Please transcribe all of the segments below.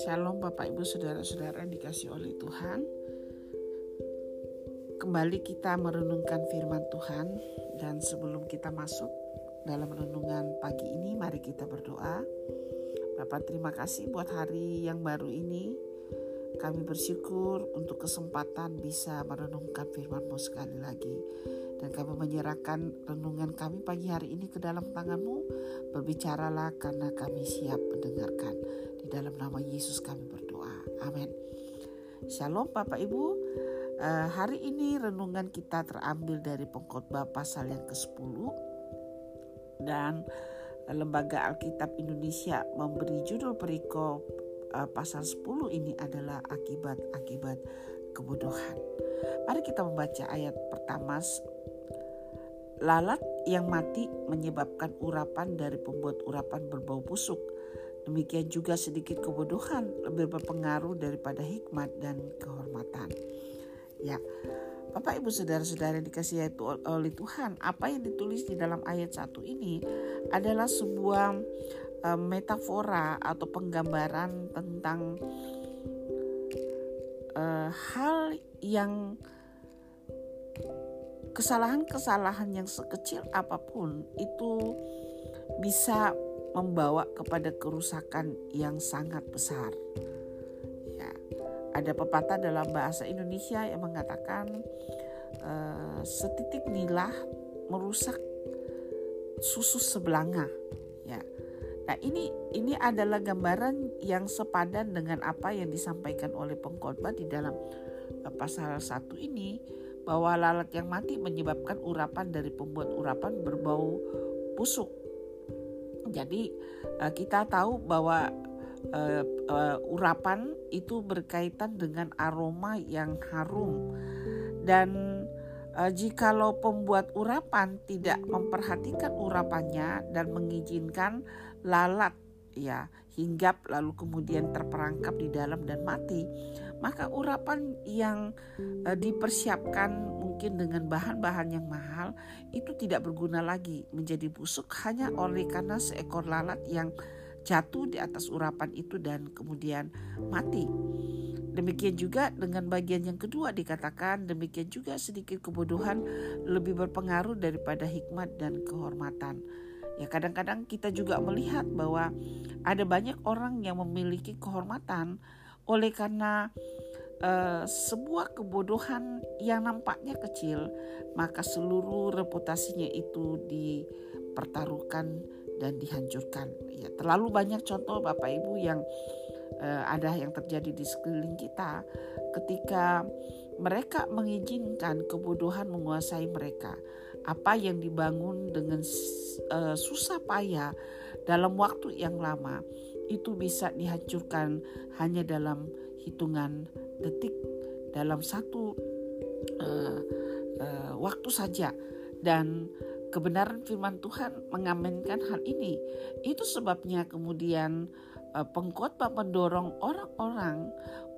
Shalom Bapak Ibu Saudara-saudara dikasih oleh Tuhan. Kembali kita merenungkan firman Tuhan. Dan sebelum kita masuk dalam renungan pagi ini Mari kita berdoa. Bapak terima kasih buat hari yang baru ini. Kami bersyukur untuk kesempatan bisa merenungkan firman-Mu sekali lagi dan kami menyerahkan renungan kami pagi hari ini ke dalam tanganmu. Berbicaralah karena kami siap mendengarkan. Di dalam nama Yesus kami berdoa. Amin. Shalom Bapak Ibu. Uh, hari ini renungan kita terambil dari pengkhotbah pasal yang ke-10 dan Lembaga Alkitab Indonesia memberi judul perikop uh, pasal 10 ini adalah akibat-akibat kebodohan. Mari kita membaca ayat pertama Lalat yang mati menyebabkan urapan dari pembuat urapan berbau busuk. Demikian juga sedikit kebodohan lebih berpengaruh daripada hikmat dan kehormatan. Ya, Bapak Ibu Saudara-saudara dikasih itu oleh Tuhan, apa yang ditulis di dalam ayat satu ini adalah sebuah uh, metafora atau penggambaran tentang uh, hal yang kesalahan-kesalahan yang sekecil apa pun itu bisa membawa kepada kerusakan yang sangat besar. Ya, ada pepatah dalam bahasa Indonesia yang mengatakan uh, setitik nilah merusak susu sebelanga. Ya. Nah, ini ini adalah gambaran yang sepadan dengan apa yang disampaikan oleh pengkhotbah di dalam uh, pasal satu ini bahwa lalat yang mati menyebabkan urapan dari pembuat urapan berbau busuk. Jadi eh, kita tahu bahwa uh, uh, urapan itu berkaitan dengan aroma yang harum dan uh, jikalau pembuat urapan tidak memperhatikan urapannya dan mengizinkan lalat ya hinggap lalu kemudian terperangkap di dalam dan mati maka urapan yang uh, dipersiapkan mungkin dengan bahan-bahan yang mahal itu tidak berguna lagi menjadi busuk hanya oleh karena seekor lalat yang jatuh di atas urapan itu dan kemudian mati. Demikian juga dengan bagian yang kedua dikatakan demikian juga sedikit kebodohan lebih berpengaruh daripada hikmat dan kehormatan. Ya kadang-kadang kita juga melihat bahwa ada banyak orang yang memiliki kehormatan oleh karena uh, sebuah kebodohan yang nampaknya kecil, maka seluruh reputasinya itu dipertaruhkan dan dihancurkan. Ya, terlalu banyak contoh Bapak Ibu yang uh, ada yang terjadi di sekeliling kita ketika mereka mengizinkan kebodohan menguasai mereka. Apa yang dibangun dengan uh, susah payah dalam waktu yang lama itu bisa dihancurkan hanya dalam hitungan detik dalam satu uh, uh, waktu saja. Dan kebenaran firman Tuhan mengaminkan hal ini. Itu sebabnya kemudian uh, pengkhotbah mendorong orang-orang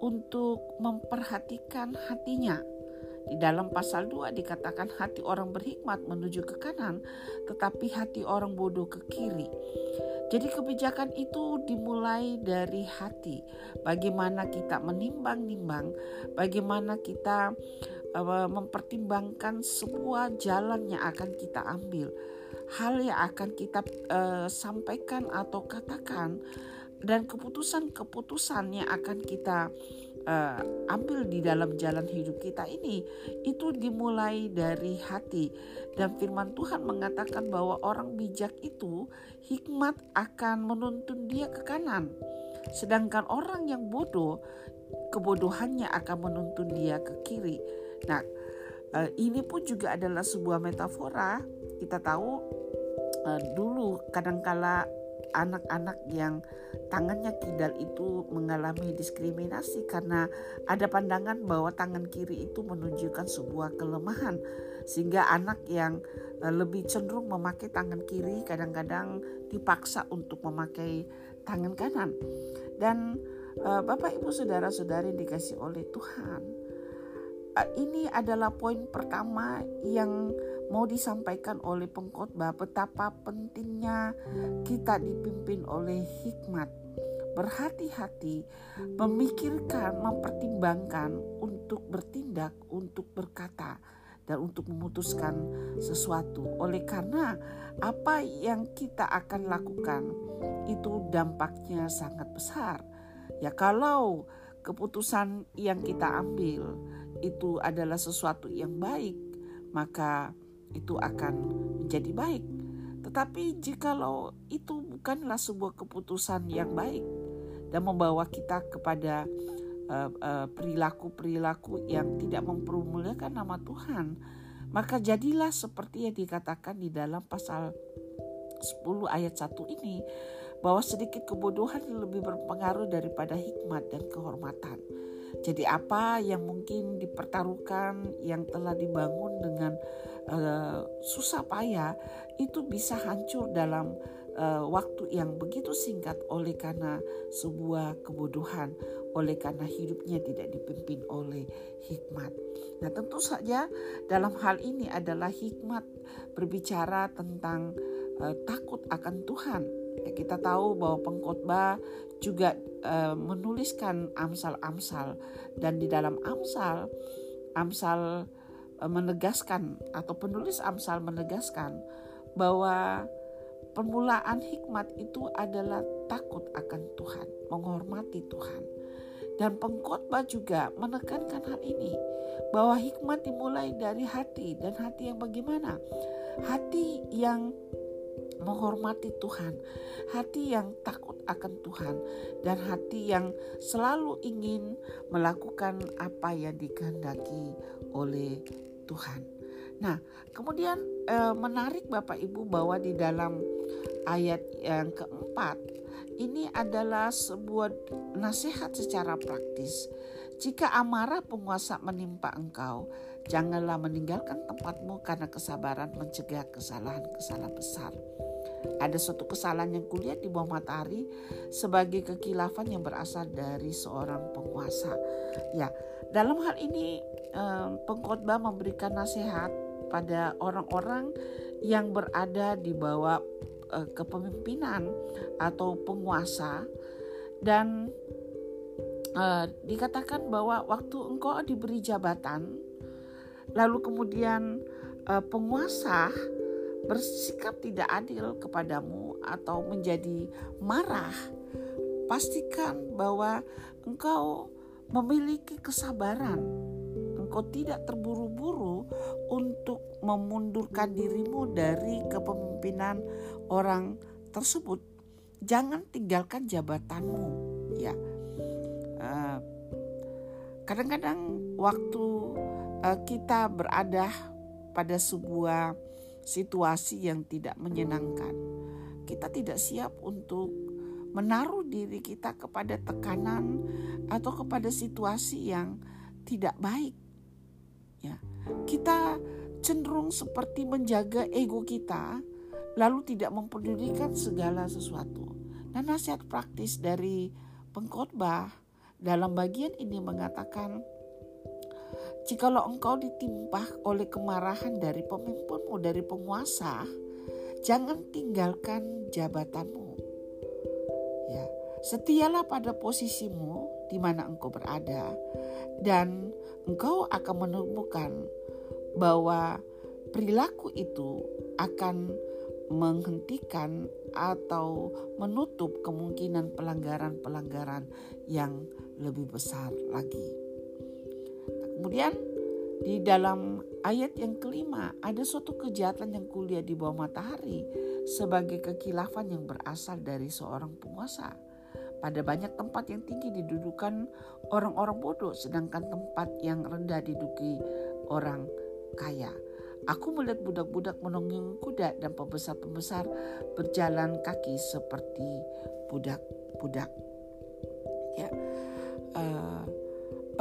untuk memperhatikan hatinya di dalam pasal 2 dikatakan hati orang berhikmat menuju ke kanan, tetapi hati orang bodoh ke kiri. Jadi kebijakan itu dimulai dari hati. Bagaimana kita menimbang-nimbang, bagaimana kita mempertimbangkan sebuah jalan yang akan kita ambil, hal yang akan kita uh, sampaikan atau katakan, dan keputusan-keputusan yang akan kita uh, ambil di dalam jalan hidup kita ini itu dimulai dari hati. Dan firman Tuhan mengatakan bahwa orang bijak itu hikmat akan menuntun dia ke kanan. Sedangkan orang yang bodoh kebodohannya akan menuntun dia ke kiri. Nah uh, ini pun juga adalah sebuah metafora. Kita tahu uh, dulu kadangkala anak-anak yang tangannya kidal itu mengalami diskriminasi karena ada pandangan bahwa tangan kiri itu menunjukkan sebuah kelemahan sehingga anak yang eh, lebih cenderung memakai tangan kiri kadang-kadang dipaksa untuk memakai tangan kanan. Dan eh, Bapak Ibu saudara-saudari dikasih oleh Tuhan ini adalah poin pertama yang mau disampaikan oleh pengkhotbah betapa pentingnya kita dipimpin oleh hikmat berhati-hati, memikirkan, mempertimbangkan untuk bertindak, untuk berkata, dan untuk memutuskan sesuatu. Oleh karena apa yang kita akan lakukan itu dampaknya sangat besar. Ya kalau keputusan yang kita ambil itu adalah sesuatu yang baik, maka itu akan menjadi baik. Tetapi jikalau itu bukanlah sebuah keputusan yang baik, dan membawa kita kepada eh, eh, perilaku-perilaku uh, uh, yang tidak mempermuliakan nama Tuhan, maka jadilah seperti yang dikatakan di dalam pasal 10 ayat 1 ini bahwa sedikit kebodohan lebih berpengaruh daripada hikmat dan kehormatan. Jadi apa yang mungkin dipertaruhkan yang telah dibangun dengan uh, susah payah itu bisa hancur dalam uh, waktu yang begitu singkat oleh karena sebuah kebodohan, oleh karena hidupnya tidak dipimpin oleh hikmat. Nah, tentu saja dalam hal ini adalah hikmat berbicara tentang uh, takut akan Tuhan. Ya, kita tahu bahwa pengkhotbah juga uh, menuliskan Amsal-Amsal dan di dalam Amsal Amsal uh, menegaskan atau penulis Amsal menegaskan bahwa Permulaan hikmat itu adalah takut akan Tuhan, menghormati Tuhan. Dan pengkhotbah juga menekankan hal ini bahwa hikmat dimulai dari hati dan hati yang bagaimana? Hati yang menghormati Tuhan, hati yang takut akan Tuhan, dan hati yang selalu ingin melakukan apa yang dikehendaki oleh Tuhan. Nah, kemudian eh, menarik Bapak Ibu bahwa di dalam ayat yang keempat ini adalah sebuah nasihat secara praktis. Jika amarah penguasa menimpa engkau, janganlah meninggalkan tempatmu karena kesabaran mencegah kesalahan-kesalahan besar. Ada suatu kesalahan yang kulihat di bawah matahari sebagai kekilafan yang berasal dari seorang penguasa. Ya, dalam hal ini pengkhotbah memberikan nasihat pada orang-orang yang berada di bawah uh, kepemimpinan atau penguasa dan uh, dikatakan bahwa waktu engkau diberi jabatan lalu kemudian uh, penguasa bersikap tidak adil kepadamu atau menjadi marah pastikan bahwa engkau memiliki kesabaran engkau tidak terburu-buru untuk memundurkan dirimu dari kepemimpinan orang tersebut. Jangan tinggalkan jabatanmu, ya. eh, kadang-kadang waktu uh, kita berada pada sebuah situasi yang tidak menyenangkan, kita tidak siap untuk menaruh diri kita kepada tekanan atau kepada situasi yang tidak baik Ya, kita cenderung seperti menjaga ego kita, lalu tidak mempedulikan segala sesuatu. Nah, nasihat praktis dari pengkhotbah dalam bagian ini mengatakan, jikalau engkau ditimpa oleh kemarahan dari pemimpinmu, dari penguasa, jangan tinggalkan jabatanmu. Ya, setialah pada posisimu di mana engkau berada dan engkau akan menemukan bahwa perilaku itu akan menghentikan atau menutup kemungkinan pelanggaran-pelanggaran yang lebih besar lagi. Kemudian di dalam ayat yang kelima ada suatu kejahatan yang kuliah di bawah matahari sebagai kekilafan yang berasal dari seorang penguasa pada banyak tempat yang tinggi didudukan orang-orang bodoh, sedangkan tempat yang rendah diduduki orang kaya. Aku melihat budak-budak menunggang kuda dan pembesar-pembesar berjalan kaki seperti budak-budak. Ya, uh,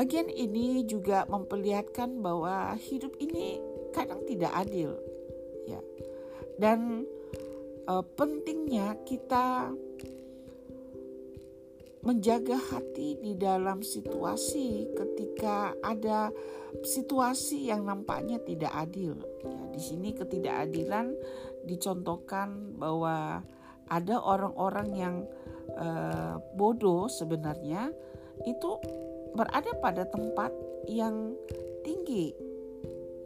bagian ini juga memperlihatkan bahwa hidup ini kadang tidak adil, ya, dan uh, pentingnya kita menjaga hati di dalam situasi ketika ada situasi yang nampaknya tidak adil. Ya, di sini ketidakadilan dicontohkan bahwa ada orang-orang yang uh, bodoh sebenarnya itu berada pada tempat yang tinggi.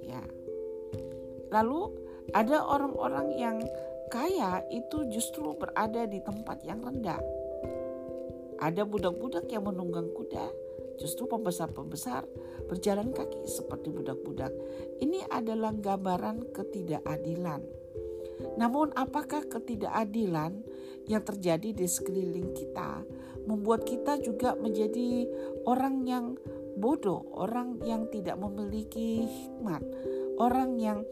Ya. Lalu ada orang-orang yang kaya itu justru berada di tempat yang rendah ada budak-budak yang menunggang kuda, justru pembesar-pembesar berjalan kaki seperti budak-budak. Ini adalah gambaran ketidakadilan. Namun, apakah ketidakadilan yang terjadi di sekeliling kita membuat kita juga menjadi orang yang bodoh, orang yang tidak memiliki hikmat, orang yang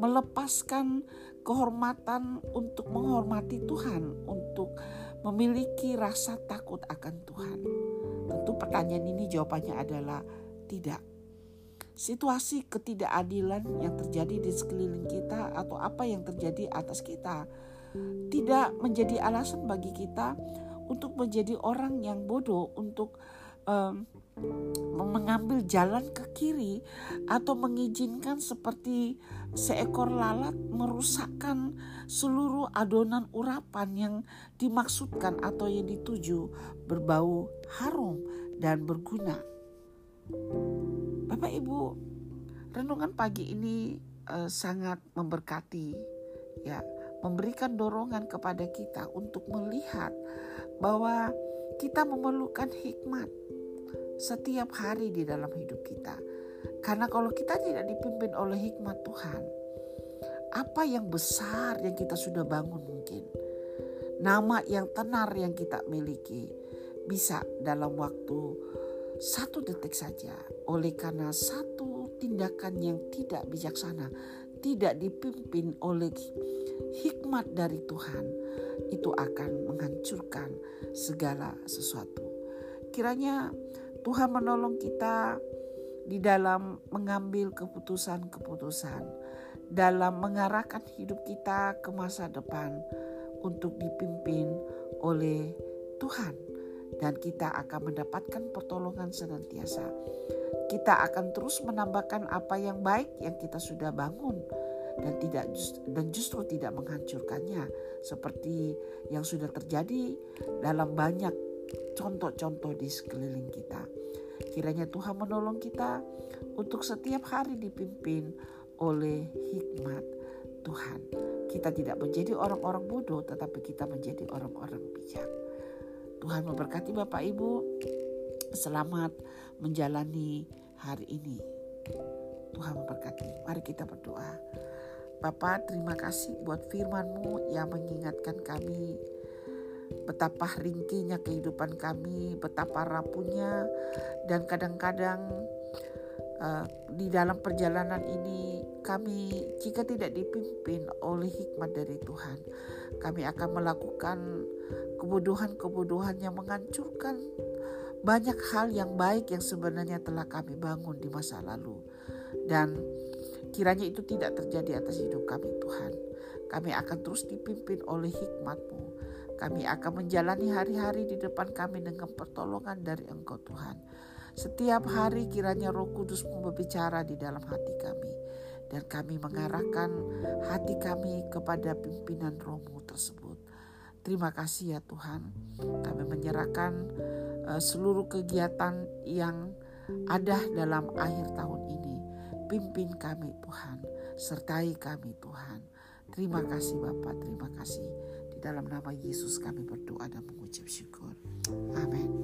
melepaskan kehormatan untuk menghormati Tuhan, untuk memiliki rasa takut akan Tuhan? Tentu pertanyaan ini jawabannya adalah tidak. Situasi ketidakadilan yang terjadi di sekeliling kita atau apa yang terjadi atas kita tidak menjadi alasan bagi kita untuk menjadi orang yang bodoh untuk um, mengambil jalan ke kiri atau mengizinkan seperti seekor lalat merusakkan seluruh adonan urapan yang dimaksudkan atau yang dituju berbau harum dan berguna. Bapak Ibu, renungan pagi ini uh, sangat memberkati ya, memberikan dorongan kepada kita untuk melihat bahwa kita memerlukan hikmat setiap hari di dalam hidup kita. Karena kalau kita tidak dipimpin oleh hikmat Tuhan, apa yang besar yang kita sudah bangun mungkin, nama yang tenar yang kita miliki, bisa dalam waktu satu detik saja oleh karena satu tindakan yang tidak bijaksana, tidak dipimpin oleh hikmat dari Tuhan, itu akan menghancurkan segala sesuatu. Kiranya Tuhan menolong kita di dalam mengambil keputusan-keputusan, dalam mengarahkan hidup kita ke masa depan untuk dipimpin oleh Tuhan, dan kita akan mendapatkan pertolongan senantiasa. Kita akan terus menambahkan apa yang baik yang kita sudah bangun dan tidak dan justru tidak menghancurkannya seperti yang sudah terjadi dalam banyak contoh-contoh di sekeliling kita. Kiranya Tuhan menolong kita untuk setiap hari dipimpin oleh hikmat Tuhan. Kita tidak menjadi orang-orang bodoh, tetapi kita menjadi orang-orang bijak. Tuhan memberkati Bapak Ibu. Selamat menjalani hari ini. Tuhan memberkati. Mari kita berdoa. Bapak terima kasih buat firman-Mu yang mengingatkan kami betapa ringkinya kehidupan kami, betapa rapuhnya, dan kadang-kadang uh, di dalam perjalanan ini kami jika tidak dipimpin oleh hikmat dari Tuhan, kami akan melakukan kebodohan-kebodohan yang menghancurkan banyak hal yang baik yang sebenarnya telah kami bangun di masa lalu. Dan kiranya itu tidak terjadi atas hidup kami Tuhan. Kami akan terus dipimpin oleh hikmat-Mu kami akan menjalani hari-hari di depan kami dengan pertolongan dari Engkau Tuhan. Setiap hari kiranya Roh Kudus berbicara di dalam hati kami dan kami mengarahkan hati kami kepada pimpinan rohmu tersebut. Terima kasih ya Tuhan. Kami menyerahkan uh, seluruh kegiatan yang ada dalam akhir tahun ini. Pimpin kami Tuhan, sertai kami Tuhan. Terima kasih Bapak, terima kasih. Dalam nama Yesus kami berdoa dan mengucap syukur. Amin.